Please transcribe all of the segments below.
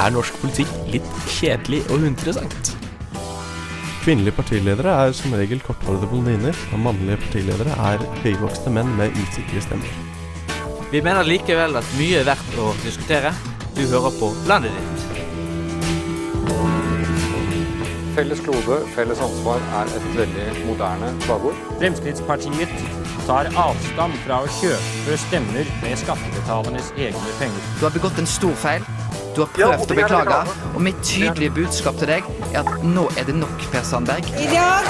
Er norsk politikk litt kjedelig og uinteressant? Kvinnelige partiledere er som regel korthårede blondiner, og mannlige partiledere er høyvokste menn med usikre stemmer. Vi mener likevel at mye er verdt å diskutere. Du hører på Landet ditt. Felles klode, felles ansvar er et veldig moderne slagord. Fremskrittspartiet tar avstand fra å kjøpe stemmer med skattebetalernes egne penger. Du har begått en stor feil. Du har prøvd å beklage, og mitt tydelige budskap til deg er at nå er det nok, Per Sandberg. I dag,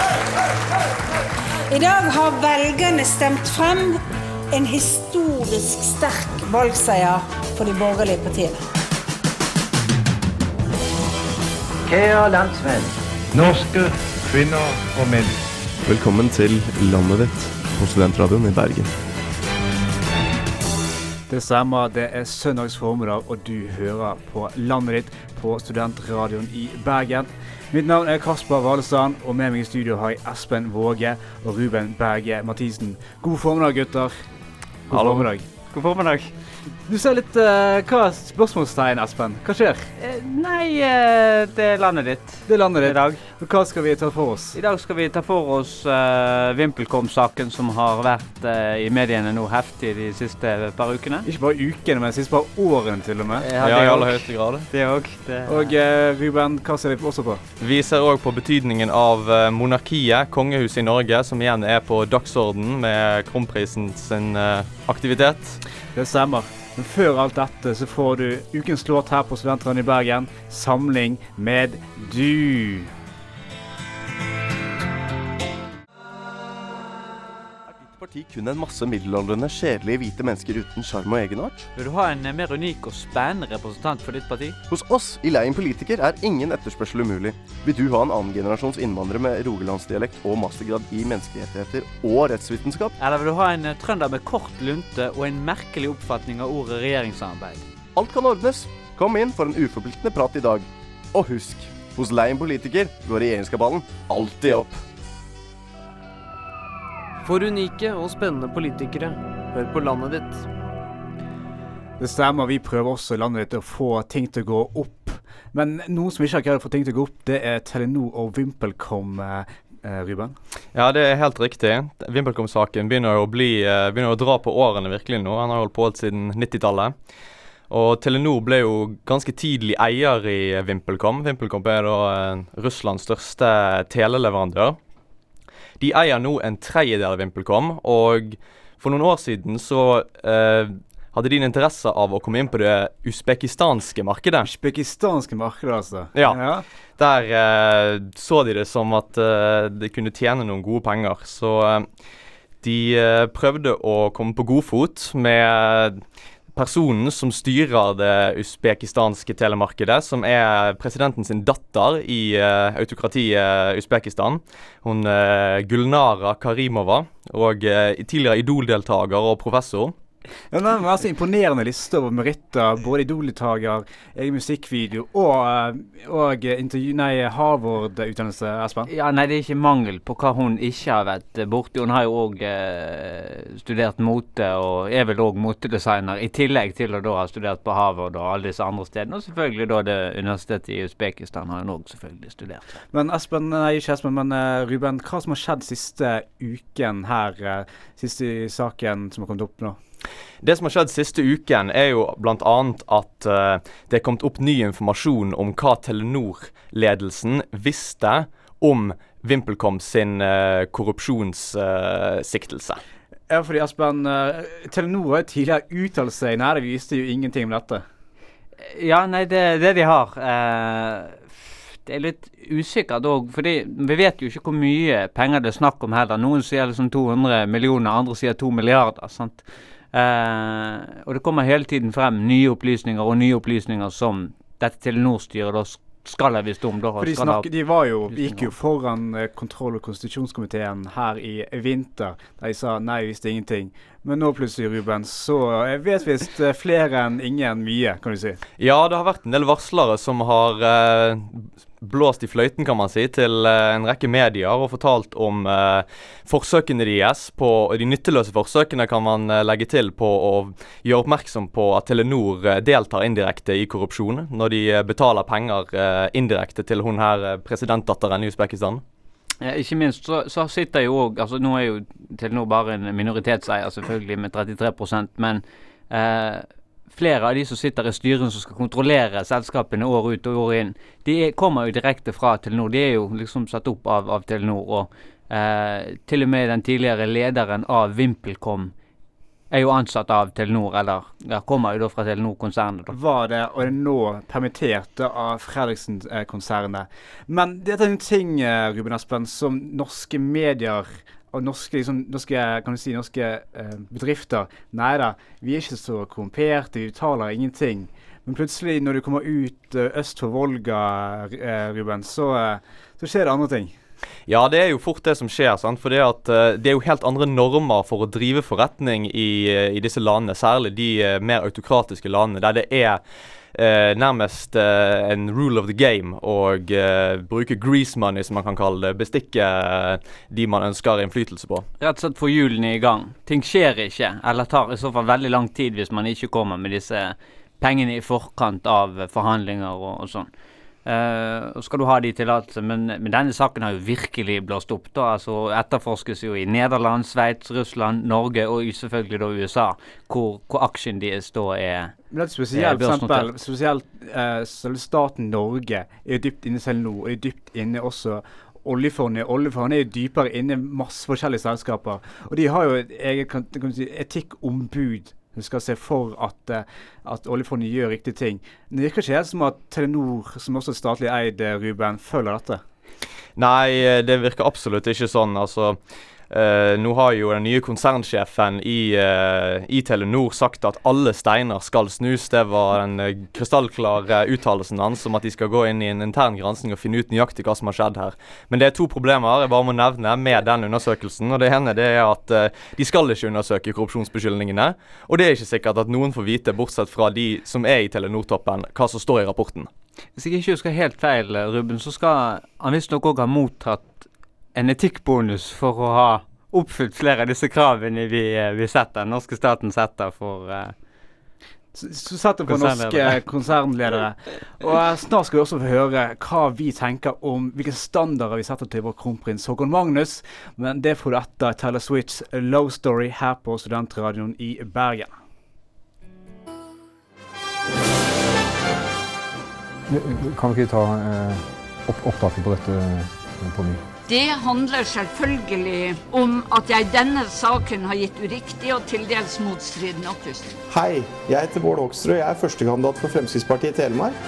I dag har velgerne stemt frem en historisk sterk valgseier for de borgerlige partiene. Kære landsmenn, norske kvinner og menn. Velkommen til landet ditt på Studentradioen i Bergen. Det stemmer. Det er søndags formiddag, og du hører på landet ditt på Studentradioen i Bergen. Mitt navn er Kasper Valestad, og med meg i studio har jeg Espen Våge og Ruben Berge Mathisen. God formiddag, gutter. God Hallo. formiddag. God formiddag. Du ser litt uh, Hva er spørsmålstegn, Espen? Hva skjer? Nei, eh, det er landet ditt Det er landet i dag. Og hva skal vi ta for oss? I dag skal vi ta for oss uh, VimpelCom-saken som har vært uh, i mediene nå heftig de siste par ukene. Ikke bare ukene, men de siste par årene til og med. Ja, Ja, i aller høyeste grad. Det òg. Og uh, Ruben, hva ser vi også på? Vi ser òg på betydningen av eh, monarkiet, kongehuset i Norge, som igjen er på dagsorden med kronprisen sin eh, aktivitet. Det stemmer. Men før alt dette så får du ukens låt her på Studentradioen i Bergen. 'Samling med du'. Parti kun en masse middelaldrende, kjedelige hvite mennesker uten sjarm og egenart? Vil du ha en eh, mer unik og spennende representant for ditt parti? Hos oss i Leien politiker er ingen etterspørsel umulig. Vil du ha en annengenerasjons innvandrer med rogalandsdialekt og mastergrad i menneskerettigheter og rettsvitenskap? Eller vil du ha en eh, trønder med kort lunte og en merkelig oppfatning av ordet regjeringssamarbeid? Alt kan ordnes. Kom inn for en uforpliktende prat i dag. Og husk, hos Leien politiker går regjeringskabalen alltid opp. For unike og spennende politikere, hør på landet ditt. Det stemmer, vi prøver også i landet ditt å få ting til å gå opp. Men noen som ikke har greid å få ting til å gå opp, det er Telenor og VimpelCom, eh, eh, Ruben. Ja, det er helt riktig. VimpelCom-saken begynner, eh, begynner å dra på årene virkelig nå. Han har holdt på helt siden 90-tallet. Og Telenor ble jo ganske tidlig eier i VimpelCom. VimpelCom er da eh, Russlands største teleleverandør. De eier nå en tredjedel av VimpelCom, og for noen år siden så eh, hadde de en interesse av å komme inn på det usbekistanske markedet. Usbekistanske markedet, altså. Ja. Der eh, så de det som at eh, de kunne tjene noen gode penger. Så eh, de eh, prøvde å komme på godfot med personen som styrer det usbekistanske telemarkedet, som er presidenten sin datter i uh, autokratiet Usbekistan. Hun uh, Gulnara Karimova, og uh, tidligere Idol-deltaker og professor. Ja, det en altså imponerende liste over meritter. Både Idol-deltaker, egen musikkvideo og, eh, og Harvard-utdannelse, Espen. Ja, Nei, det er ikke mangel på hva hun ikke har vært borti. Hun har jo òg eh, studert mote, og er vel òg motedesigner, i tillegg til å da ha studert på Harvard og alle disse andre stedene. Og selvfølgelig da det universitetet i Usbekistan har hun òg selvfølgelig studert. Men Espen, nei, ikke Espen, men eh, Ruben, hva som har skjedd siste uken her? eh, siste saken som har kommet opp nå? Det som har skjedd siste uken, er jo bl.a. at eh, det er kommet opp ny informasjon om hva Telenor-ledelsen visste om VimpelCom sin uh, korrupsjonssiktelse. Ja, fordi Aspen, eh, Telenor har tidligere uttalt seg Nei, de viste jo ingenting om dette. Ja, nei, det er det de har. Eh, det er litt usikkert òg, fordi vi vet jo ikke hvor mye penger det er snakk om heller. Noen sier liksom 200 millioner, andre sier 2 milliarder. sant? Eh, og det kommer hele tiden frem nye opplysninger og nye opplysninger som dette Telenor-styret da skal ha visst om. Da, For de, skal de var jo, gikk jo foran eh, kontroll- og konstitusjonskomiteen her i vinter, der de sa nei, vi visste ingenting. Men nå plutselig, Ruben, så jeg vet visst eh, flere enn ingen mye, kan du si. Ja, det har vært en del varslere som har eh, blåst i fløyten, kan man si, til eh, en rekke medier og fortalt om eh, forsøkene deres på De nytteløse forsøkene kan man eh, legge til på å gjøre oppmerksom på at Telenor eh, deltar indirekte i korrupsjon når de betaler penger eh, indirekte til hun her presidentdatteren i Usbekistan. Ja, ikke minst så, så sitter jo òg altså Nå er jo Telenor bare en minoritetseier, selvfølgelig, med 33% men eh, flere av de som sitter i styrene som skal kontrollere selskapene år ut og år inn, de er, kommer jo direkte fra Telenor. De er jo liksom satt opp av, av Telenor. Og eh, til og med den tidligere lederen av VimpelCom er jo ansatt av Telenor, eller ja, kommer jo da fra Telenor-konsernet. Var det, og er nå permittert av Fredriksen-konsernet. Men dette er en ting, eh, Ruben Espen, som norske medier og norske, liksom, norske, si, norske eh, bedrifter Nei da, vi er ikke så korrumperte, vi uttaler ingenting. Men plutselig, når du kommer ut eh, øst for Volga, eh, Ruben, så, eh, så skjer det andre ting. Ja, det er jo fort det som skjer. sant? For det, at, det er jo helt andre normer for å drive forretning i, i disse landene. Særlig de mer autokratiske landene, der det er eh, nærmest eh, en rule of the game å bruke grease money, som man kan kalle det. Bestikke eh, de man ønsker innflytelse på. Rett og slett få hjulene i gang. Ting skjer ikke, eller tar i så fall veldig lang tid hvis man ikke kommer med disse pengene i forkant av forhandlinger og, og sånn. Uh, skal du ha de tillatelsene, men, men denne saken har jo virkelig blåst opp. da, altså Etterforskes jo i Nederland, Sveits, Russland, Norge og selvfølgelig da USA, hvor, hvor aksjen deres da er Men det er spesielt, eh, for eksempel, spesielt uh, staten Norge er jo dypt inne selv nå, og er dypt inne også oljefondet. Oljefondet er jo dypere inne i masse forskjellige selskaper. Og de har jo et eget si, etikkombud som skal se for at, eh, at oljefondet gjør riktige ting. Men det virker ikke helt som at Telenor, som også er statlig eid, eh, Ruben, følger dette. Nei, eh, det virker absolutt ikke sånn. Altså, eh, nå har jo den nye konsernsjefen i, uh, i Telenor sagt at alle steiner skal snus. Det var den uh, krystallklare uttalelsen hans om at de skal gå inn i en intern gransking og finne ut nøyaktig hva som har skjedd her. Men det er to problemer jeg bare må nevne med den undersøkelsen. og Det ene det er at de skal ikke undersøke korrupsjonsbeskyldningene. Og det er ikke sikkert at noen får vite, bortsett fra de som er i Telenor-toppen, hva som står i rapporten. Hvis jeg ikke husker helt feil, Ruben, så skal han visstnok òg ha mottatt en etikkbonus for å ha oppfylt flere av disse kravene vi, eh, vi setter, den norske staten setter for uh, Så, så setter på Konsernledere. norske konsernledere. Og eh, snart skal vi også få høre hva vi tenker om hvilke standarder vi setter til vår kronprins Håkon Magnus. Men det får du etter Taylor Swifts Low Story her på Studentradioen i Bergen. Kan vi ikke ta eh, opp opptaket på dette eh, på ny? Det handler selvfølgelig om at jeg i denne saken har gitt uriktig og til dels motstridende opplysninger. Hei, jeg heter Bård Hoksrud. Jeg er førstekandidat for Fremskrittspartiet i Telemark.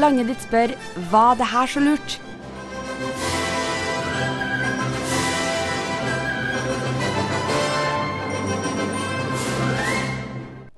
Lange ditt spør var det her så lurt?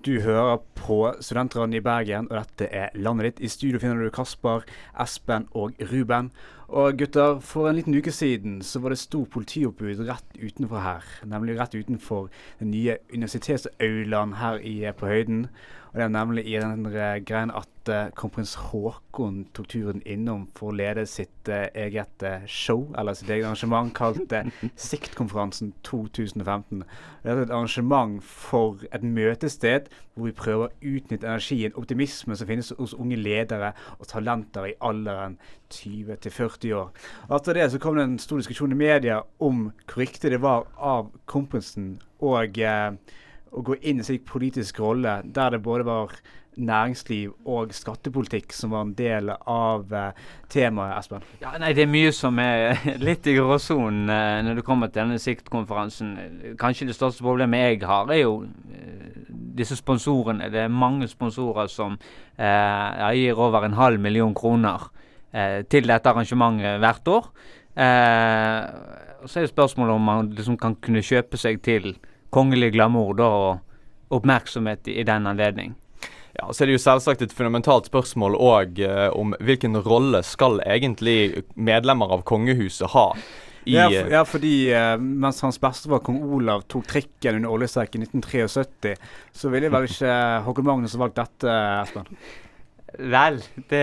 Du hører på Studentradioen i Bergen, og dette er landet ditt. I studio finner du Kasper, Espen og Ruben. Og gutter, for en liten uke siden så var det stor politioppbud rett utenfor her. Nemlig rett utenfor den nye universitetsaulaen her i, på høyden. Og det er nemlig i den eh, greien at uh, kronprins Haakon tok turen innom for å lede sitt uh, eget eh, show, eller sitt eget arrangement, kalt eh, Siktkonferansen 2015. Det er et arrangement for et møtested hvor vi prøver å utnytte energien, optimismen som finnes hos unge ledere og talenter i alderen 20 til 40 år. Etter det så kom det en stor diskusjon i media om hvor riktig det var av Kompensen og eh, å gå inn i en slik politisk rolle der det både var næringsliv og skattepolitikk som var en del av eh, temaet, Espen. Ja, nei, Det er mye som er litt i gråsonen eh, når det kommer til denne siktkonferansen. Kanskje det største problemet jeg har, er jo eh, disse sponsorene. Det er mange sponsorer som eh, gir over en halv million kroner til dette arrangementet hvert år. Eh, Så er det spørsmålet om man liksom kan kunne kjøpe seg til kongelig glamour da, og oppmerksomhet i, i den anledning. Ja, så er det jo selvsagt et fundamentalt spørsmål òg eh, om hvilken rolle skal egentlig medlemmer av kongehuset ha i Ja, eh, for, ja, fordi eh, mens hans bestefar kong Olav tok trikken under oljestreiken i 1973, så ville vel ikke Håkon Magnus valgt dette, Espen? Vel, det,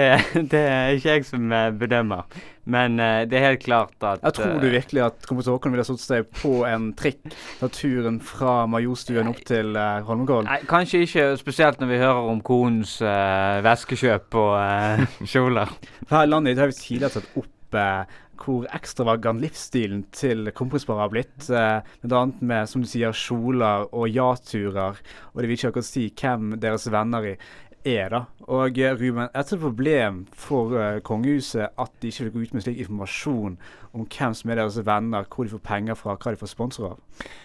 det er ikke jeg som eh, bedømmer. Men uh, det er helt klart at Jeg tror du eh, virkelig at kompis Håkon ville satt seg på en trikk da turen fra Majorstuen opp til uh, Holmenkollen? Nei, kanskje ikke spesielt når vi hører om konens uh, veskekjøp og uh, kjoler. Her landet har vi tidligere tatt opp uh, hvor ekstravagant livsstilen til kompisparet har blitt. Eh, annet med som du sier, kjoler og ja-turer. Og det vil ikke akkurat si hvem deres venner i er, da. Og eh, Ruben, et problem for eh, kongehuset at de ikke vil gå ut med slik informasjon om hvem som er deres venner, hvor de får penger fra, hva de får sponsorer av.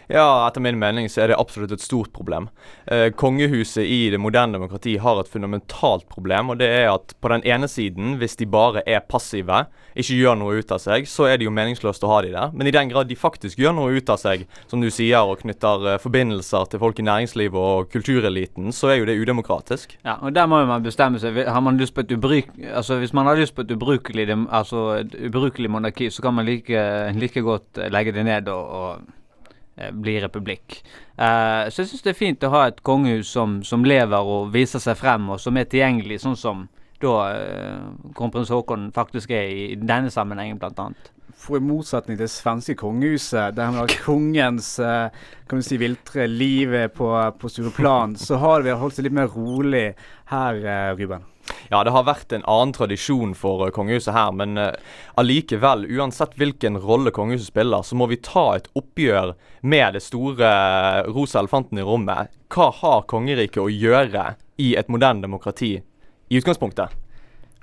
Ja, etter min mening så er det absolutt et stort problem. Eh, kongehuset i det moderne demokrati har et fundamentalt problem, og det er at på den ene siden, hvis de bare er passive, ikke gjør noe ut av seg, så er det jo meningsløst å ha de der. Men i den grad de faktisk gjør noe ut av seg, som du sier, og knytter eh, forbindelser til folk i næringslivet og kultureliten, så er jo det udemokratisk. Ja, og der må jo man bestemme seg. Har man lyst på et ubruk... altså Hvis man har lyst på et ubrukelig, altså et ubrukelig monarki, så kan man like, like godt legge det ned og, og eh, bli republikk. Uh, så jeg syns det er fint å ha et kongehus som, som lever og viser seg frem, og som er tilgjengelig, sånn som da uh, kronprins Haakon faktisk er i, denne sammenhengen, blant annet. For i motsetning til det svenske kongehuset, der man har kongens kan si, viltre liv på, på store plan, så har vi holdt seg litt mer rolig her, Ruben. Ja, det har vært en annen tradisjon for eh, kongehuset her, men uh, allikevel, uansett hvilken rolle kongehuset spiller, så må vi ta et oppgjør med det store eh, rosa elefanten i rommet. Hva har kongeriket å gjøre i et moderne demokrati i utgangspunktet?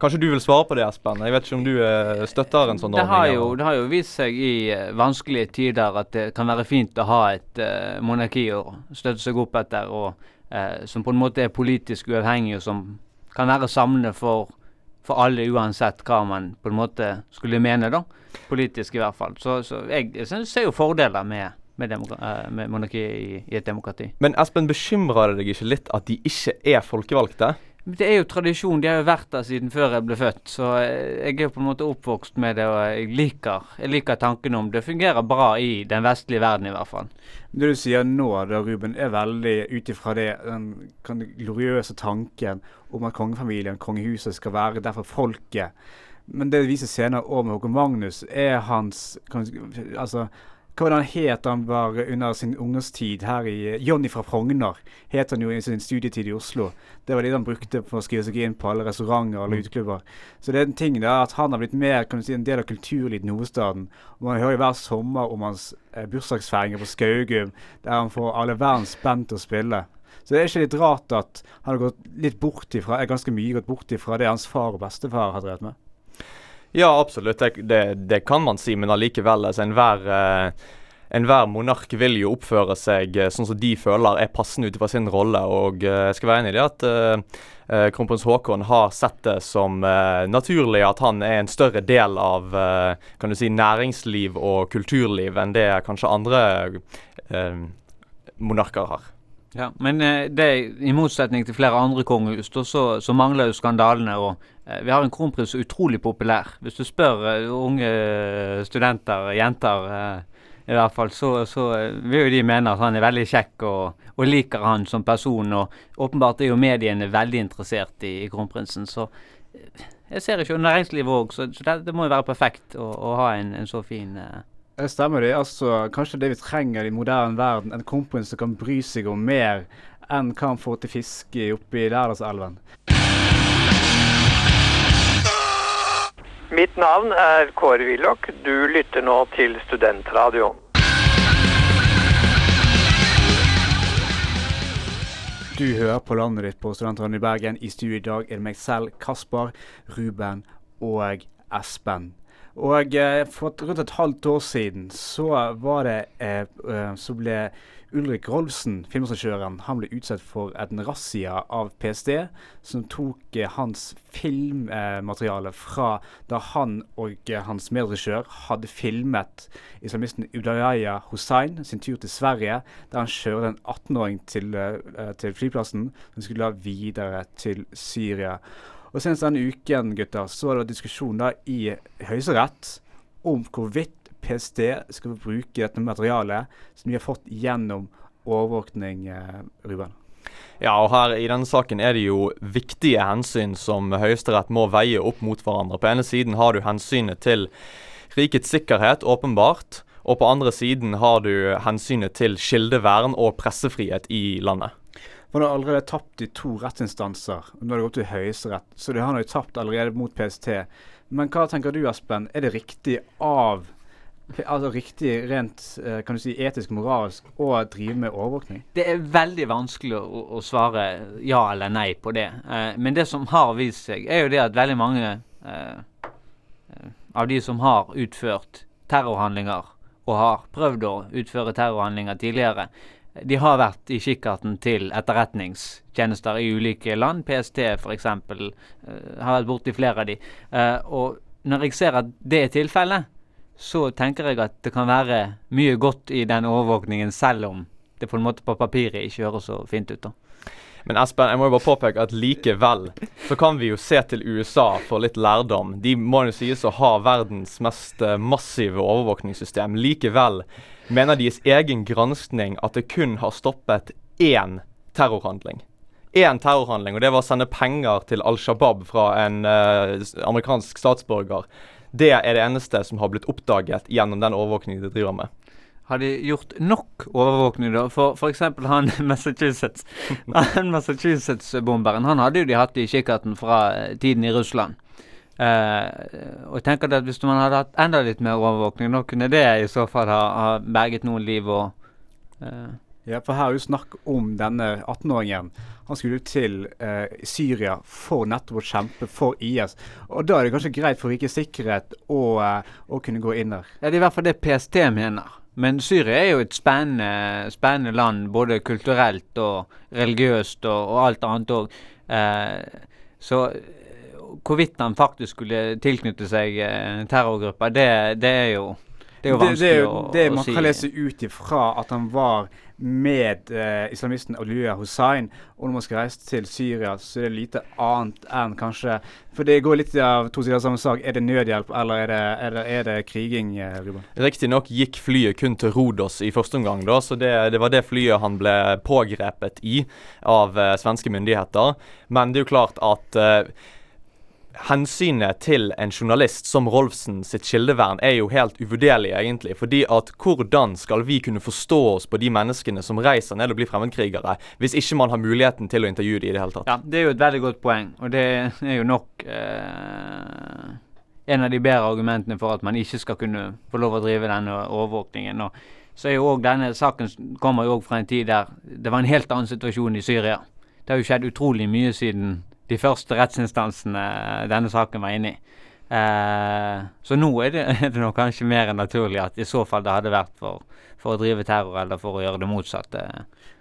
Kanskje du vil svare på det, Espen? Jeg vet ikke om du eh, støtter en sånn Det har, ordning, jo, det har jo vist seg i eh, vanskelige tider at det kan være fint å ha et uh, monarki å støtte seg opp etter, og uh, som på en måte er politisk uavhengig, og som kan være samlende for, for alle, uansett hva man på en måte skulle mene, da. Politisk i hvert fall. Så, så jeg, jeg ser jo fordeler med, med, eh, med monarki i, i et demokrati. Men Espen, bekymrer det deg ikke litt at de ikke er folkevalgte? Det er jo tradisjon. De har jo vært der siden før jeg ble født. Så jeg er på en måte oppvokst med det, og jeg liker, jeg liker tanken om det. fungerer bra i den vestlige verden, i hvert fall. Det du sier nå, da, Ruben, er veldig ut ifra den gloriøse tanken om at kongefamilien, kongehuset, skal være der for folket. Men det viser senere år med Håkon Magnus, er hans altså, hva var det han het han var under sin ungdomstid her i Johnny fra Frogner. Het han jo i sin studietid i Oslo. Det var det han brukte for å skrive seg inn på alle restauranter og alle uteklubber. Så det er en ting da, at han har blitt mer kan du si, en del av kulturlivet i hovedstaden. Og Man hører jo hver sommer om hans eh, bursdagsfeiringer på Skaugum, der han får alle verdens band til å spille. Så det er ikke litt rart at han har gått litt bort ifra, ganske mye gått bort ifra det hans far og bestefar har drevet med. Ja, absolutt. Det, det, det kan man si, men allikevel. Altså, enhver eh, enhver monark vil jo oppføre seg eh, sånn som de føler er passende ut fra sin rolle. Og eh, jeg skal være enig i det at eh, kronprins Haakon har sett det som eh, naturlig at han er en større del av eh, kan du si, næringsliv og kulturliv enn det kanskje andre monarker har. Ja, Men eh, det, i motsetning til flere andre kongehus, så, så mangler jo skandalene. og eh, Vi har en kronprins som er utrolig populær. Hvis du spør eh, unge studenter, jenter i hvert fall, så, så vil jo de mene at han er veldig kjekk og, og liker han som person. og Åpenbart er jo mediene veldig interessert i, i kronprinsen. så jeg ser ikke og næringslivet òg, så, så det, det må jo være perfekt å, å ha en, en så fin stemmer det. altså Kanskje det vi trenger i moderne verden, en kompis som kan bry seg om mer enn hva han får til fiske oppe i Lærdalselven. Mitt navn er Kåre Willoch. Du lytter nå til Studentradioen. Du hører på landet ditt på Studentradioen i Bergen. I studio i dag er det meg selv, Kasper, Ruben og Espen. Og eh, for rundt et halvt år siden så var det eh, eh, Så ble Ulrik Rolfsen, filmregissøren, han ble utsatt for en razzia av PST, som tok hans filmmateriale fra da han og hans medregissør hadde filmet islamisten Udayaya Hussein sin tur til Sverige, der han kjørte en 18-åring til, til flyplassen som skulle la videre til Syria. Og Senest denne uken gutter, så var det diskusjon da i Høyesterett om hvorvidt PST skal bruke dette materialet som de har fått gjennom overvåkning, eh, Ruben. Ja, og her i denne saken er det jo viktige hensyn som Høyesterett må veie opp mot hverandre. På ene siden har du hensynet til rikets sikkerhet, åpenbart. Og på andre siden har du hensynet til kildevern og pressefrihet i landet. Han har allerede tapt i to rettsinstanser. Nå har det gått til Høyesterett, så det har jo tapt allerede mot PST. Men hva tenker du, Aspen, Er det riktig av Altså riktig rent eh, kan du si, etisk moralsk å drive med overvåkning? Det er veldig vanskelig å, å svare ja eller nei på det. Eh, men det som har vist seg, er jo det at veldig mange eh, av de som har utført terrorhandlinger, og har prøvd å utføre terrorhandlinger tidligere, de har vært i kikkerten til etterretningstjenester i ulike land. PST f.eks. Uh, har vært borti flere av de. Uh, og når jeg ser at det er tilfellet, så tenker jeg at det kan være mye godt i den overvåkningen, selv om det på en måte på papiret ikke høres så fint ut. da. Men Espen, jeg må jo bare påpeke at likevel så kan vi jo se til USA for litt lærdom. De må jo sies å ha verdens mest uh, massive overvåkningssystem. Likevel mener deres egen granskning at det kun har stoppet én terrorhandling. Én terrorhandling, og det var å sende penger til Al Shabaab fra en uh, amerikansk statsborger. Det er det eneste som har blitt oppdaget gjennom den overvåkningen de driver med. Har de gjort nok overvåkning, da? For f.eks. han Massachusetts-bomberen. Massachusetts-bomberen han hadde jo de hatt i kikkerten fra eh, tiden i Russland. Uh, og jeg tenker at Hvis man hadde hatt enda litt mer overvåkning, nå kunne det i så fall ha, ha berget noen liv. og uh. Ja, for her er jo snakk om denne 18-åringen. Han skulle til uh, Syria for nettopp å kjempe for IS. Og Da er det kanskje greit for rikets sikkerhet å, å kunne gå inn der? Ja, Det er i hvert fall det PST mener. Men Syria er jo et spennende, spennende land, både kulturelt og religiøst og, og alt annet òg. så hvorvidt han faktisk skulle tilknytte seg terrorgruppa, terrorgrupper, det, det, er jo det er jo vanskelig det, det, jo det å man si. kan lese ut ifra at han var med eh, islamisten Aluya Hussain. Og når man skal reise til Syria, så er det lite annet enn kanskje For det går litt av to sider av samme sak. Er det nødhjelp, eller er det, er det, er det kriging, eh, Ruben? Riktignok gikk flyet kun til Rodos i første omgang, da, så det, det var det flyet han ble pågrepet i av eh, svenske myndigheter. Men det er jo klart at eh, hensynet til en journalist som Rolfsen sitt kildevern er jo helt uvurderlig, egentlig. Fordi at hvordan skal vi kunne forstå oss på de menneskene som reiser ned og blir fremmedkrigere, hvis ikke man har muligheten til å intervjue dem i det hele tatt? Ja, det er jo et veldig godt poeng, og det er jo nok eh, en av de bedre argumentene for at man ikke skal kunne få lov å drive denne overvåkningen. Og så er jo også denne saken kommer jo også fra en tid der det var en helt annen situasjon i Syria. Det har jo skjedd utrolig mye siden de første rettsinstansene denne saken var inne i. Eh, så nå er det, er det kanskje mer enn naturlig at i så fall det hadde vært for, for å drive terror eller for å gjøre det motsatte.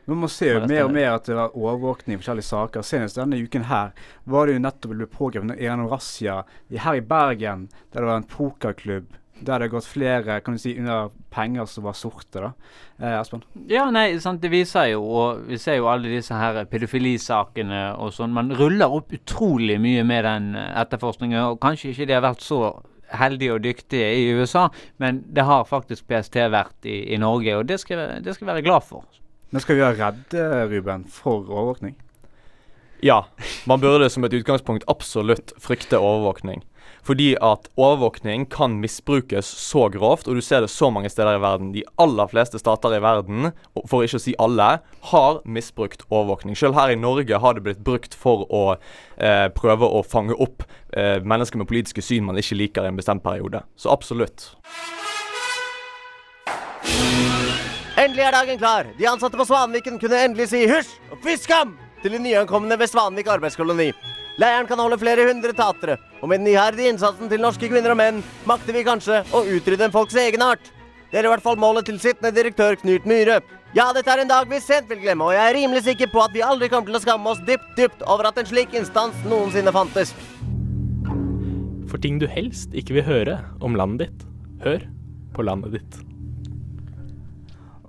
Men man ser jo mer og mer at det var overvåkning i forskjellige saker. Senest denne uken her var det jo nettopp ble pågrepet en razzia her i Bergen, der det var en pokerklubb det har gått flere kan du si, under penger som var sorte. da. Eh, Espen? Ja, nei, sant, det viser jo, og vi ser jo alle disse her pedofilisakene og sånn. Man ruller opp utrolig mye med den eh, etterforskningen, og kanskje ikke de har vært så heldige og dyktige i USA, men det har faktisk PST vært i, i Norge, og det skal, det skal vi være glad for. Men skal vi være redde, Ruben, for overvåkning? Ja, man burde som et utgangspunkt absolutt frykte overvåkning. Fordi at overvåkning kan misbrukes så grovt, og du ser det så mange steder i verden. De aller fleste stater i verden, for ikke å si alle, har misbrukt overvåkning. Selv her i Norge har det blitt brukt for å eh, prøve å fange opp eh, mennesker med politiske syn man ikke liker i en bestemt periode. Så absolutt. Endelig er dagen klar. De ansatte på Svanviken kunne endelig si hysj og fiskam til de nyankomne ved Svanvik arbeidskoloni. Leiren kan holde flere hundre tatere, og med den iherdige innsatsen til norske kvinner og menn makter vi kanskje å utrydde en folks egenart. Det er i hvert fall målet til sittende direktør Knut Myhre. Ja, dette er en dag vi sent vil glemme, og jeg er rimelig sikker på at vi aldri kommer til å skamme oss dypt, dypt over at en slik instans noensinne fantes. For ting du helst ikke vil høre om landet ditt, hør på landet ditt.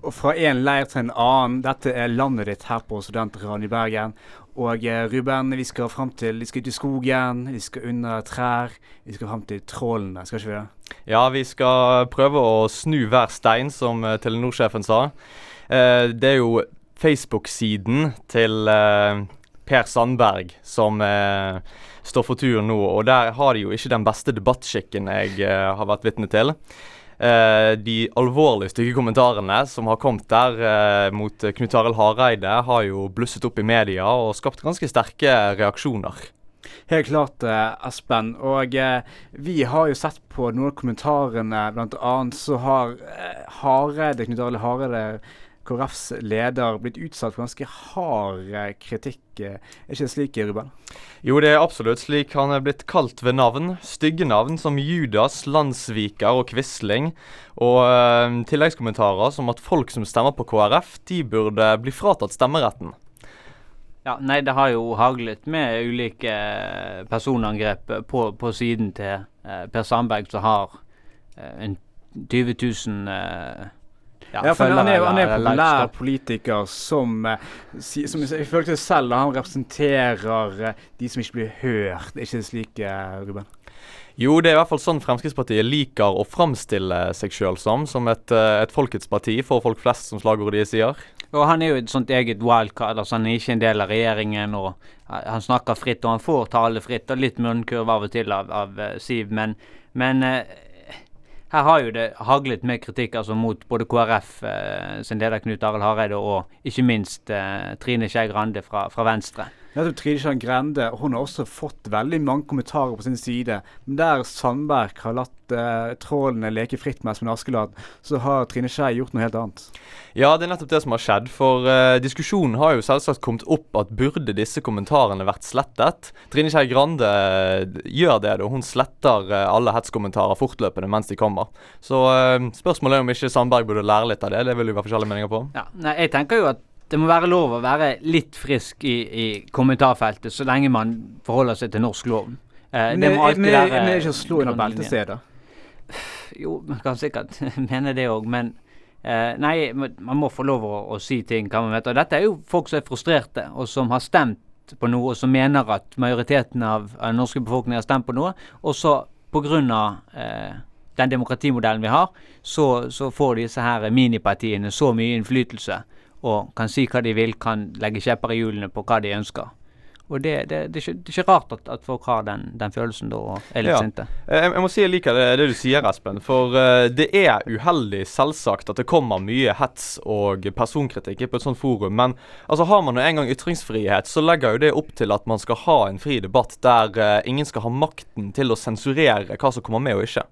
Og fra en leir til en annen. Dette er landet ditt her på Studentradioen i Bergen. Og eh, Ruben, vi skal fram til Vi skal ut i skogen, vi skal under trær. Vi skal fram til trålene, skal ikke vi det? Ja, vi skal prøve å snu hver stein, som eh, Telenor-sjefen sa. Eh, det er jo Facebook-siden til eh, Per Sandberg som eh, står for tur nå. Og der har de jo ikke den beste debattskikken jeg eh, har vært vitne til. Eh, de alvorlig stygge kommentarene som har kommet der eh, mot Knut Arild Hareide, har jo blusset opp i media og skapt ganske sterke reaksjoner. Helt klart, eh, Espen. Og eh, vi har jo sett på noen av kommentarene. Annet så har eh, Hareide, Knut Arild Hareide, KrFs leder, blitt utsatt for ganske hard eh, kritikk. Eh, Er ikke det slik, Ruben? Jo, det er absolutt slik. Han er blitt kalt ved navn. Stygge navn som Judas, Landsviker og Quisling. Og øh, tilleggskommentarer som at folk som stemmer på KrF, de burde bli fratatt stemmeretten. Ja, nei, det har jo haglet med ulike personangrep på, på siden til eh, Per Sandberg, som har eh, en 20 000 eh, Ja, for han er, han er populær politiker som, eh, som ifølge seg selv han representerer eh, de som ikke blir hørt. Er ikke det slik, eh, Ruben? Jo, det er i hvert fall sånn Fremskrittspartiet liker å framstille seg sjøl som. Som et, et folkets parti for folk flest, som slagordet de sier. Og han er jo et sånt eget wildcard. altså Han er ikke en del av regjeringen. og Han snakker fritt, og han får tale fritt. og Litt munnkurv av og til av, av Siv. Men, men her har jo det haglet med kritikk altså mot både KrF eh, sin leder Knut Arild Hareide og ikke minst eh, Trine Skei Grande fra, fra Venstre. Nettopp Trine Skei Grende hun har også fått veldig mange kommentarer på sin side. Men der Sandberg har latt eh, trålene leke fritt med Espen Askeladd, så har Trine Skei gjort noe helt annet. Ja, det er nettopp det som har skjedd. For eh, diskusjonen har jo selvsagt kommet opp at burde disse kommentarene vært slettet. Trine Skei Grande eh, gjør det, da. Hun sletter eh, alle hetskommentarer fortløpende mens de kommer. Så eh, spørsmålet er om ikke Sandberg burde lære litt av det. Det vil jo være forskjellige meninger på. Ja, nei, jeg tenker jo at det må være lov å være litt frisk i, i kommentarfeltet, så lenge man forholder seg til norsk lov. Eh, Men det må alltid men være men er ikke å slå under beltestedet? Jo, man kan sikkert mene det òg, men eh, nei, man må få lov å, å si ting. Kan man vite. Og dette er jo folk som er frustrerte, og som har stemt på noe, og som mener at majoriteten av, av den norske befolkningen har stemt på noe. Og så pga. Eh, den demokratimodellen vi har, så, så får disse her minipartiene så mye innflytelse og kan si hva de vil, kan legge kjepper i hjulene på hva de ønsker. Og det, det, det, er, ikke, det er ikke rart at, at folk har den, den følelsen da og er litt Ja. sinte. Eh, Jeg, jeg må si jeg liker det, det du sier, Espen. For uh, det er uheldig, selvsagt, at det kommer mye hets og personkritikk på et sånt forum. Men altså, har man nå en gang ytringsfrihet, så legger jo det opp til at man skal ha en fri debatt der uh, ingen skal ha makten til å sensurere hva som kommer med og ikke.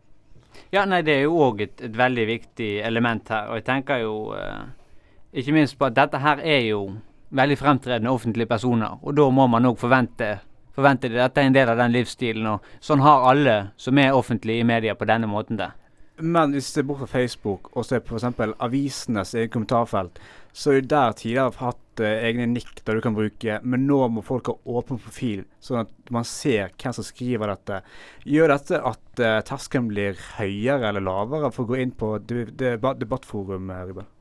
Ja, nei, det er jo òg et, et veldig viktig element her. Og jeg tenker jo eh, ikke minst på at dette her er jo veldig fremtredende offentlige personer. Og da må man òg forvente, forvente det. Dette er en del av den livsstilen. Og sånn har alle som er offentlige i media på denne måten det. Men hvis du ser bort fra Facebook og ser på f.eks. avisenes eget kommentarfelt, så er jo der tidligere hatt eh, egne nikk der du kan bruke, men nå må folk ha åpen profil, sånn at man ser hvem som skriver dette. Gjør dette at uh, terskelen blir høyere eller lavere for å gå inn på debattforumet, debatt, debattforum, eh, Ruben?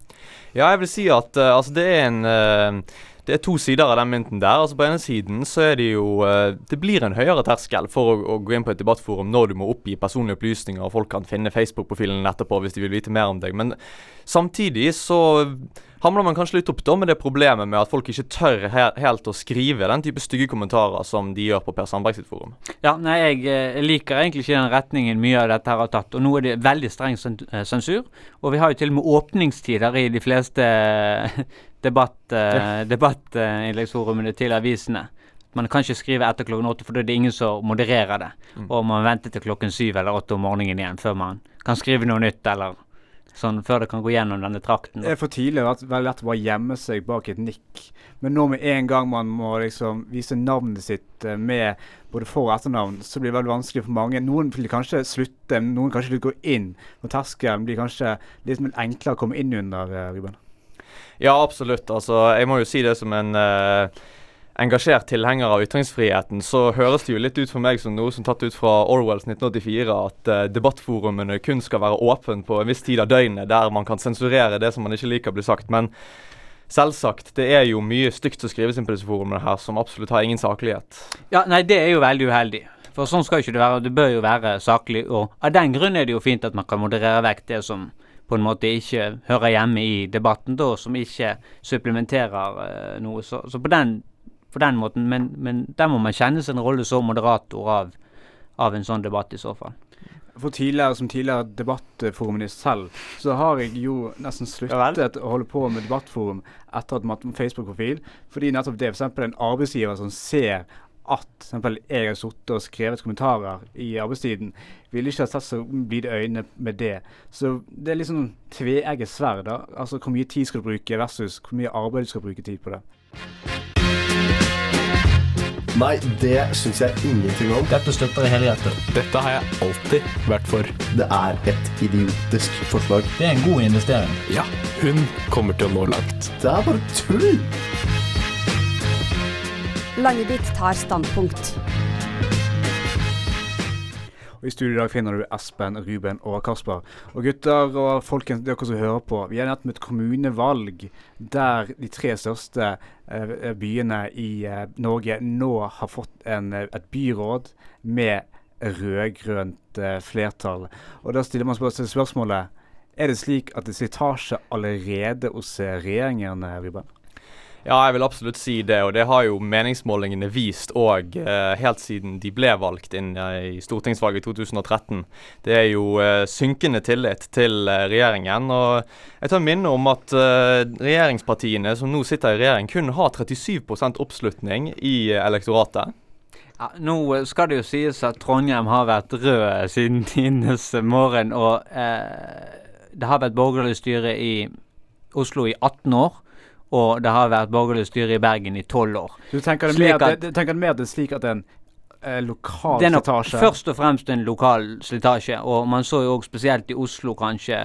Ja, jeg vil si at uh, altså det er en uh, Det er to sider av den mynten der. Altså På ene siden så er det jo eh, Det blir en høyere terskel for å, å gå inn på et debattforum når du må oppgi personlige opplysninger, og folk kan finne Facebook-profilen etterpå hvis de vil vite mer om deg. Men samtidig så hamler man kanskje litt opp da med det problemet med at folk ikke tør he helt å skrive den type stygge kommentarer som de gjør på Per Sandberg sitt forum. Ja, nei, jeg eh, liker egentlig ikke den retningen mye av dette her har tatt. Og nå er det veldig streng eh, sensur. Og vi har jo til og med åpningstider i de fleste debattinnleggsforumene debatt, eh, debattinnleggsforumene til avisene. Man kan ikke skrive etter klokken åtte, for da er det ingen som modererer det. Og man venter til klokken syv eller åtte om morgenen igjen før man kan skrive noe nytt, eller sånn før det kan gå gjennom denne trakten. Det er for tidlig er veldig lett å bare gjemme seg bak et nikk. Men nå med en gang man må liksom vise navnet sitt eh, med både for- og etternavn, så blir det veldig vanskelig for mange. Noen vil kanskje slutte, noen kanskje vil gå inn. Og terskelen blir kanskje litt enklere å komme inn under, eh, Ruben. Ja, absolutt. Altså, jeg må jo si det som en eh, engasjert tilhenger av ytringsfriheten, så høres det jo litt ut for meg som noe som tatt ut fra Orwells 1984, at uh, debattforumene kun skal være åpne på en viss tid av døgnet, der man kan sensurere det som man ikke liker blir sagt. Men selvsagt, det er jo mye stygt som skrives inn på disse forumene her, som absolutt har ingen saklighet. Ja, nei, det er jo veldig uheldig. For sånn skal ikke det være. Det bør jo være saklig. Og av den grunn er det jo fint at man kan moderere vekk det som på en måte ikke hører hjemme i debatten, da, som ikke supplementerer uh, noe. Så, så på, den, på den måten, men, men der må man kjenne sin rolle som moderator av, av en sånn debatt i så fall. For tidligere, Som tidligere debattforumnist selv, så har jeg jo nesten sluttet å holde på med debattforum etter at man har Facebook-profil. Fordi nettopp det er f.eks. en arbeidsgiver som ser at eksempel, jeg har sittet og skrevet kommentarer i arbeidstiden, ville ikke ha sett så blide øyne med det. Så det er liksom tveegget sverd. Altså Hvor mye tid skal du bruke versus hvor mye arbeid du skal bruke tid på det. Nei, det syns jeg ingenting om. Dette støtter jeg helhjertet. Dette har jeg alltid vært for. Det er et idiotisk forslag. Det er en god investering. Ja, hun kommer til å nå langt. Det er bare tull! Landet ditt tar standpunkt. Og I studio i dag finner du Espen, Ruben og Kasper. Og gutter og folkens, dere som hører på, vi har nettopp et kommunevalg der de tre største eh, byene i eh, Norge nå har fått en, eh, et byråd med rød-grønt eh, flertall. Og Da stiller man seg spørsmålet er det slik at det er slitasje allerede hos eh, regjeringen, Ruben? Ja, jeg vil absolutt si det, og det har jo meningsmålingene vist òg eh, helt siden de ble valgt inn eh, i stortingsvalget i 2013. Det er jo eh, synkende tillit til eh, regjeringen. og Jeg tar minne om at eh, regjeringspartiene som nå sitter i regjering, kun har 37% oppslutning i eh, elektoratet. Ja, nå skal det jo sies at Trondheim har vært rød siden tidenes morgen, og det har vært borgerlig styre i Oslo i 18 år og det har vært borgerlig styre i Bergen i tolv år. Du tenker det, mer, at, det, tenker mer at det er slik at det er en eh, lokal det er nok slitasje? først og fremst en lokal slitasje. Og man så jo også spesielt i Oslo kanskje,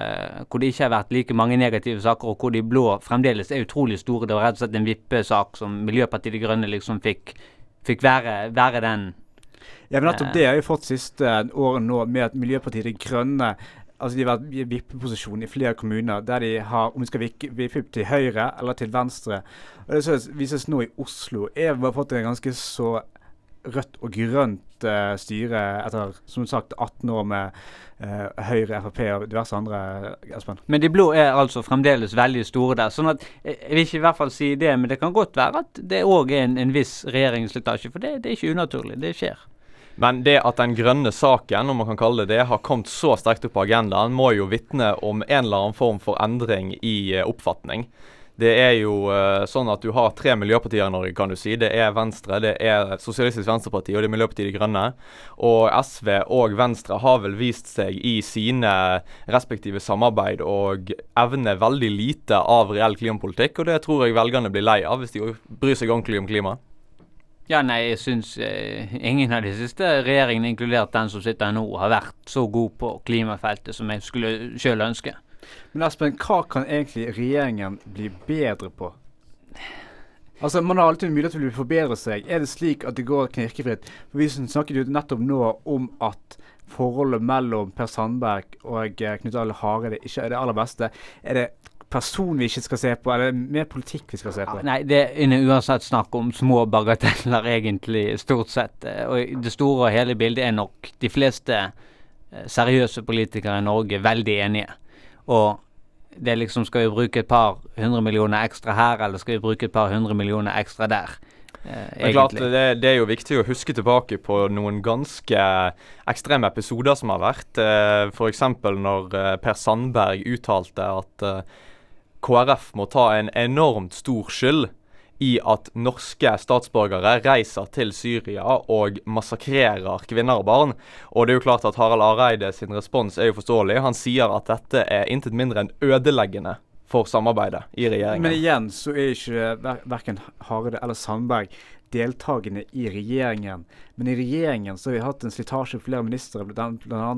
hvor det ikke har vært like mange negative saker, og hvor de blå fremdeles er utrolig store. Det var rett og slett en vippesak som Miljøpartiet De Grønne liksom fikk, fikk være, være den ja, men nettopp det har vi fått siste året nå, med at Miljøpartiet De Grønne altså de har vært i vippeposisjon i flere kommuner der de har om de skal vippe til høyre eller til venstre. Og Det vises nå i Oslo. Jeg har fått en ganske så rødt og grønt uh, styre etter som sagt 18 år med uh, Høyre, Frp og diverse andre. Espen. Men de blå er altså fremdeles veldig store der. sånn at Jeg vil ikke i hvert fall si det, men det kan godt være at det òg er en, en viss regjeringsslitasje. For det, det er ikke unaturlig. Det skjer. Men det at den grønne saken om man kan kalle det det, har kommet så sterkt opp på agendaen, må jo vitne om en eller annen form for endring i uh, oppfatning. Det er jo uh, sånn at du har tre miljøpartier i Norge, kan du si. Det er Venstre, det er Sosialistisk Venstreparti og det er Miljøpartiet De Grønne. Og SV og Venstre har vel vist seg i sine respektive samarbeid og evne veldig lite av reell klimapolitikk, og det tror jeg velgerne blir lei av hvis de bryr seg ordentlig om klima. Ja, nei, jeg syns eh, ingen av de siste regjeringene, inkludert den som sitter nå, har vært så god på klimafeltet som jeg skulle sjøl ønske. Men Espen, hva kan egentlig regjeringen bli bedre på? Altså, Man har alltid mulighet til å forbedre seg. Er det slik at det går knirkefritt? For Vi snakket jo nettopp nå om at forholdet mellom Per Sandberg og eh, Knut Arild Hareide ikke er det aller beste. Er det person vi ikke skal se på, eller mer politikk vi skal se på? Ja, nei, det er uansett snakk om små bagateller, egentlig, stort sett. Eh, og det store og hele bildet er nok de fleste eh, seriøse politikere i Norge veldig enige. Og det er liksom Skal vi bruke et par hundre millioner ekstra her, eller skal vi bruke et par hundre millioner ekstra der? Eh, det, er klart, det, det, er jo viktig å huske tilbake på noen ganske ekstreme episoder som har vært. Eh, F.eks. når Per Sandberg uttalte at eh, KrF må ta en enormt stor skyld i at norske statsborgere reiser til Syria og massakrerer kvinner og barn. Og det er jo klart at Harald Areide sin respons er jo forståelig. Han sier at dette er intet mindre enn ødeleggende for samarbeidet i regjeringen. Men igjen så er ikke ver verken Hareide eller Sandberg deltakende i regjeringen. Men i regjeringen så har vi hatt en slitasje på flere ministre, bl.a.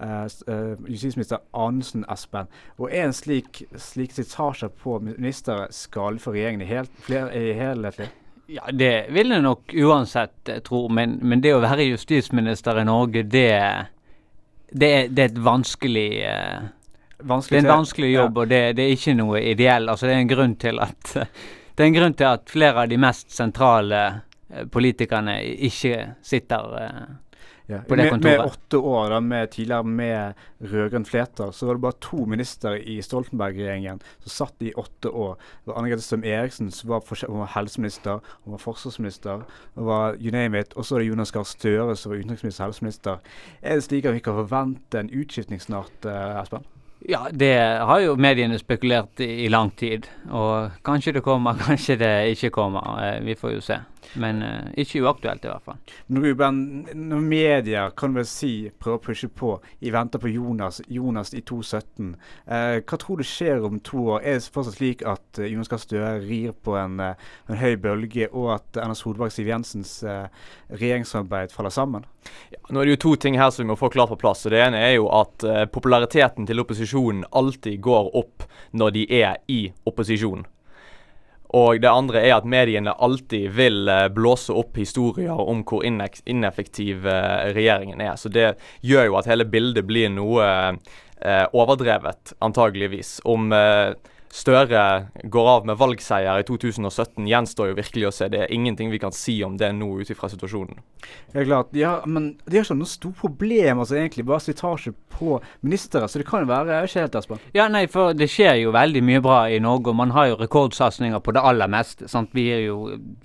Uh, uh, justisminister Anundsen Espen. Og er en slik, slik sitasje på ministeren skadelig for regjeringen i, hel, flere, i helhetlig? Ja, Det vil jeg nok uansett tro, men, men, det å være justisminister i Norge, det, det, er, det er et vanskelig uh, det er en vanskelig jobb, ja. og det, det, er ikke noe ideell. Altså, det er en grunn til at det er en grunn til at flere av de mest sentrale politikerne ikke sitter Ja, på det med, med åtte år, da, med, tidligere med rød-grønn flertall, så var det bare to ministre i Stoltenberg-regjeringen som satt i åtte år. Det var Anne Grete Strøm Eriksen som var, hun var helseminister, hun var forsvarsminister, hun var you name it. Og så er det Jonas Gahr Støre som var utenriksminister og helseminister. Er det slik at vi kan forvente en utskiftning snart, eh, Espen? Ja, det har jo mediene spekulert i, i lang tid. Og kanskje det kommer, kanskje det ikke kommer. Eh, vi får jo se. Men uh, ikke uaktuelt i hvert fall. Ruben, når media kan vel si prøver å pushe på i vente på Jonas, Jonas i 2017, uh, hva tror du skjer om to år? Er det fortsatt slik at uh, Jonas Gahr Støre rir på en, eh, en høy bølge, og at Erna Solberg Siv Jensens eh, regjeringssamarbeid faller sammen? Nå er det jo to ting her som vi må få klart på plass. og Det ene er jo at eh, populariteten til opposisjonen alltid går opp når de er i opposisjon. Og det andre er at mediene alltid vil eh, blåse opp historier om hvor ineffektiv eh, regjeringen er. Så det gjør jo at hele bildet blir noe eh, overdrevet, antageligvis. Om Støre går av med valgseier i 2017, gjenstår jo virkelig å se. Det er ingenting vi kan si om det nå ut ifra situasjonen. Er klart, ja, men de har ikke noe stort problem, altså egentlig bare slitasje på ministre. Så det kan jo være jeg er ikke helt Espen. Ja, nei, for det skjer jo veldig mye bra i Norge, og man har jo rekordsatsinger på det aller meste. Sant? Vi, jo,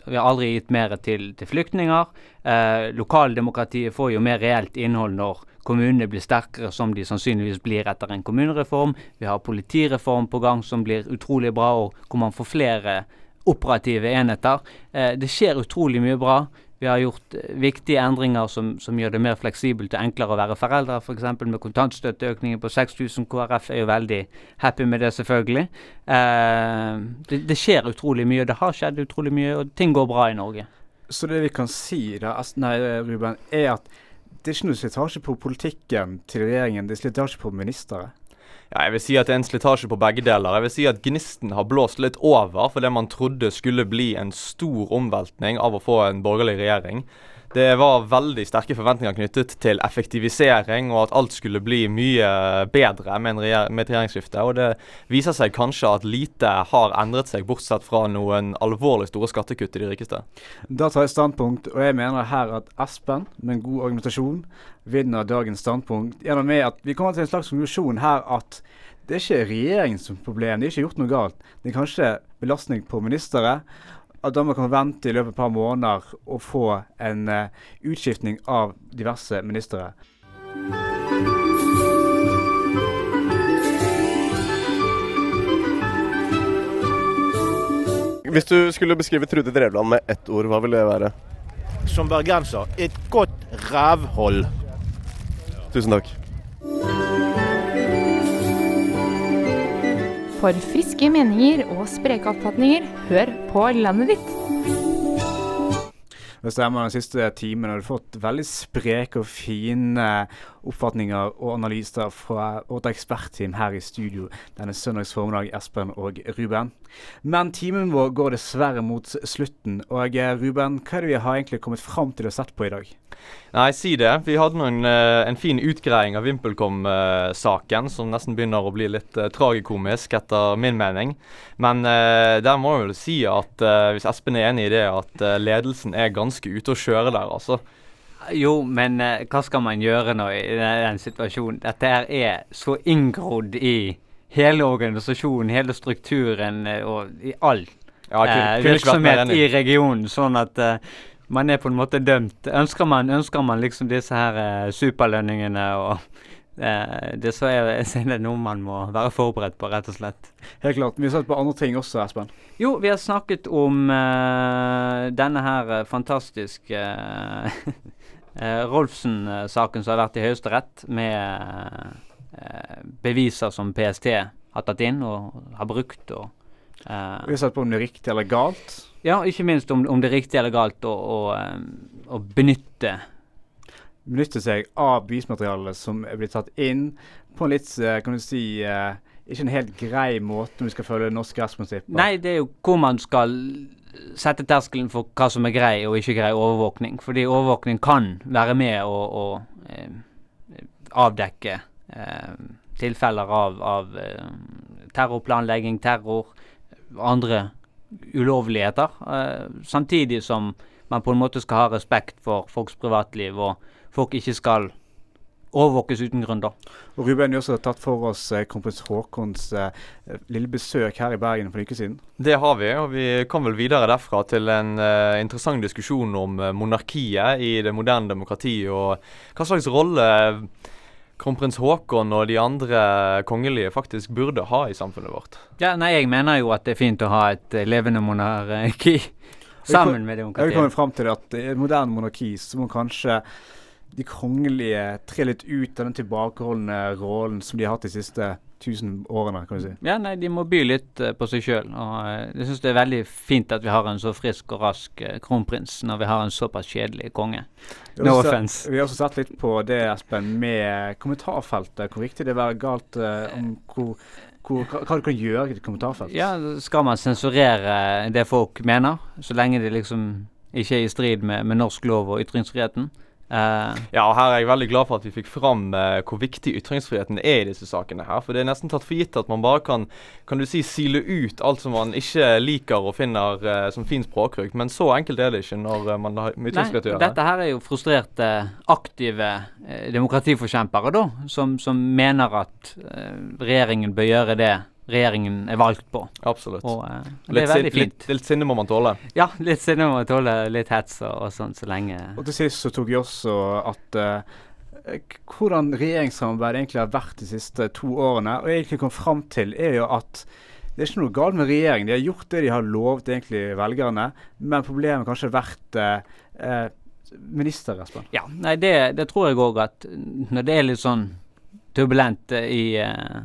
vi har aldri gitt mer til, til flyktninger. Eh, lokaldemokratiet får jo mer reelt innhold når kommunene blir sterkere, som de sannsynligvis blir etter en kommunereform. Vi har politireform på gang som blir utrolig bra, og hvor man får flere operative enheter. Eh, det skjer utrolig mye bra. Vi har gjort eh, viktige endringer som, som gjør det mer fleksibelt og enklere å være foreldre, f.eks. med kontantstøtteøkningen på 6000. KrF er jo veldig happy med det, selvfølgelig. Eh, det, det skjer utrolig mye, det har skjedd utrolig mye, og ting går bra i Norge. Så det vi kan si da, nei, Ruben, er at det er ikke noe slitasje på politikken til regjeringen, det er slitasje på ministre. Ja, jeg vil si at det er en slitasje på begge deler. Jeg vil si at gnisten har blåst litt over for det man trodde skulle bli en stor omveltning av å få en borgerlig regjering. Det var veldig sterke forventninger knyttet til effektivisering og at alt skulle bli mye bedre med, med et regjeringsskifte. Og det viser seg kanskje at lite har endret seg, bortsett fra noen alvorlig store skattekutt til de rikeste. Da tar jeg standpunkt, og jeg mener her at Espen, med en god argumentasjon, vinner dagens standpunkt gjennom at vi kommer til en slags konklusjon her at det er ikke regjeringens problem, de har ikke gjort noe galt. Det er kanskje belastning på ministre. At da man kan vente i løpet av et par måneder og få en eh, utskiftning av diverse ministre. Hvis du skulle beskrive Trude Drevland med ett ord, hva ville det være? Som bergenser et godt rævhold. Tusen takk. For friske meninger og spreke oppfatninger, hør på landet ditt. Det stemmer. Den siste timen har du fått veldig spreke og fine oppfatninger og analyser fra vårt ekspertteam her i studio denne søndags formiddag, Espen og Ruben. Men timen vår går dessverre mot slutten. Og eh, Ruben, hva er det vi har egentlig kommet fram til og sett på i dag? Nei, si det. Vi hadde noen, en, eh, fin utgreiing av VimpelCom-saken, som nesten begynner å bli litt uh, tragikomisk, etter min mening. Men uh, der må jeg vel si at uh, hvis Espen er enig i det, at ledelsen er ganske ute å kjøre der, altså. Jo, men hva skal man gjøre nå i den, situasjonen? Dette her er så inngrodd i hele organisasjonen, hele strukturen og i all Ja, kunne- virksomhet i regionen. Sånn at man er på en måte dømt. Ønsker man, ønsker man liksom disse her eh, superlønningene og eh, det, så er, er det noe man må være forberedt på, rett og slett. Helt klart. Vi har sett på andre ting også, Espen. Jo, vi har snakket om eh, denne her eh, fantastiske eh, eh, Rolfsen-saken som har vært i Høyesterett, med eh, beviser som PST har tatt inn og har brukt. og eh, Vi har sett på om det er riktig eller galt. Ja, ikke minst om, om det er riktig eller galt å, å, eh, å benytte Benytte seg av bevismaterialet som er blitt tatt inn på en litt, eh, kan du si, eh, ikke en helt grei måte om vi skal følge norske rettsprinsipper. Nei, det er jo hvor man skal sette terskelen for hva som er grei og ikke grei overvåkning. Fordi overvåkning kan være med å, å eh, avdekke eh, tilfeller av, av eh, terrorplanlegging, terror, andre ulovligheter. Eh, samtidig som man på en måte skal ha respekt for folks privatliv og folk ikke skal overvåkes uten grunn, da. Og Ruben, vi har også tatt for oss eh, kronprins Haakons eh, lille besøk her i Bergen for en uke siden. Det har vi, og vi kom vel videre derfra til en uh, interessant diskusjon om monarkiet i det moderne demokratiet, og hva slags rolle kronprins Haakon og de andre kongelige faktisk burde ha i samfunnet vårt. Ja, nei, Jeg mener jo at det er fint å ha et uh, levende monarki sammen med demokratiet. Jeg vil komme frem til at i et moderne monarki så må kanskje de kongelige tre litt ut av den tilbakeholdne rollen som de har hatt de siste tusen årene, kan du si. Ja, nei, de må by litt uh, på seg sjøl. Og uh, jeg syns det er veldig fint at vi har en så frisk og rask uh, kronprins når vi har en såpass kjedelig konge. No offense. Vi har også sett litt på det, Espen, med kommentarfeltet. Hvor viktig det er å være galt om hvor, hvor, hva, hva du kan gjøre i et kommentarfelt. Ja, skal man sensurere det folk mener, så lenge det liksom ikke er i strid med, med norsk lov og ytringsfriheten? Uh, ja, og her er jeg veldig glad for at vi fikk fram uh, hvor viktig ytringsfriheten er i disse sakene her. For det er nesten tatt for gitt at man bare kan kan du si, sile ut alt som man ikke liker og finner uh, som fin språkbruk. Men så enkelt er det ikke når man har ytringsfrihet å gjøre. Dette her er jo frustrerte, aktive demokratiforkjempere, da, som, som mener at regjeringen bør gjøre det regjeringen er valgt på. Absolutt. Og, uh, det litt, er veldig fint. Litt, litt, sinne må man tåle. Ja, litt sinne må man tåle. Litt hets og, og sånn så lenge Og til sist så tok vi også at uh, hvordan regjeringssamarbeidet egentlig har vært de siste to årene. Og egentlig kom fram til er jo at det er ikke noe galt med regjeringen. De har gjort det de har lovet egentlig velgerne, men problemet har kanskje vært uh, minister, Espen. Ja, nei, det, det tror jeg òg at når det er litt sånn turbulent i uh,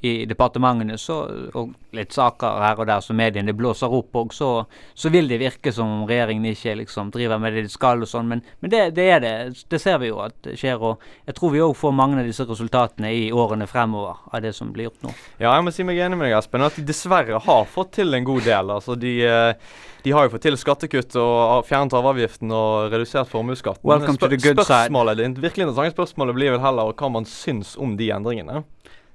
i departementene så, og litt saker her og der som mediene blåser opp og så, så, vil det virke som om regjeringen ikke liksom driver med det de skal og sånn. Men, men det, det, er det. Det ser vi jo at det skjer. Og jeg tror vi òg får mange av disse resultatene i årene fremover av det som blir gjort nå. Ja, jeg må si meg enig med deg, Espen. At de dessverre har fått til en god del. Altså de, eh, de har jo fått til skattekutt og fjernet arveavgiften og redusert formuesskatten. Welcome to the good side. Det virkelig interessante spørsmålet blir vel heller hva man syns om de endringene.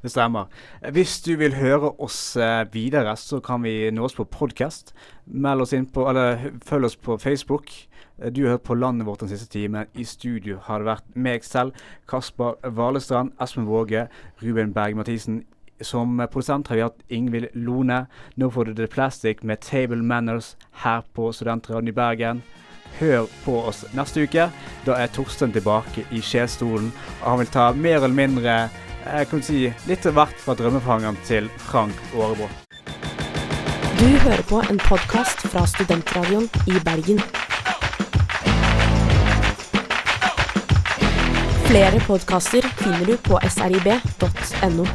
Det stemmer. Hvis du vil høre oss eh, videre, så kan vi nå oss på podkast. Følg oss på Facebook. Eh, du har hørt på Landet vårt den siste timen. I studio har det vært meg selv, Kasper Valestrand, Espen Våge, Ruben Berg Mathisen. Som produsent har vi hatt Ingvild Lone. Nå får du The Plastic med Table Manners her på Studentradioen i Bergen. Hør på oss neste uke. Da er Torstein tilbake i skjestolen, Og han vil ta mer eller mindre jeg kan si litt av hvert fra drømmefangeren til Frank Aarebro. Du hører på en podkast fra Studentradioen i Bergen. Flere podkaster finner du på srib.no.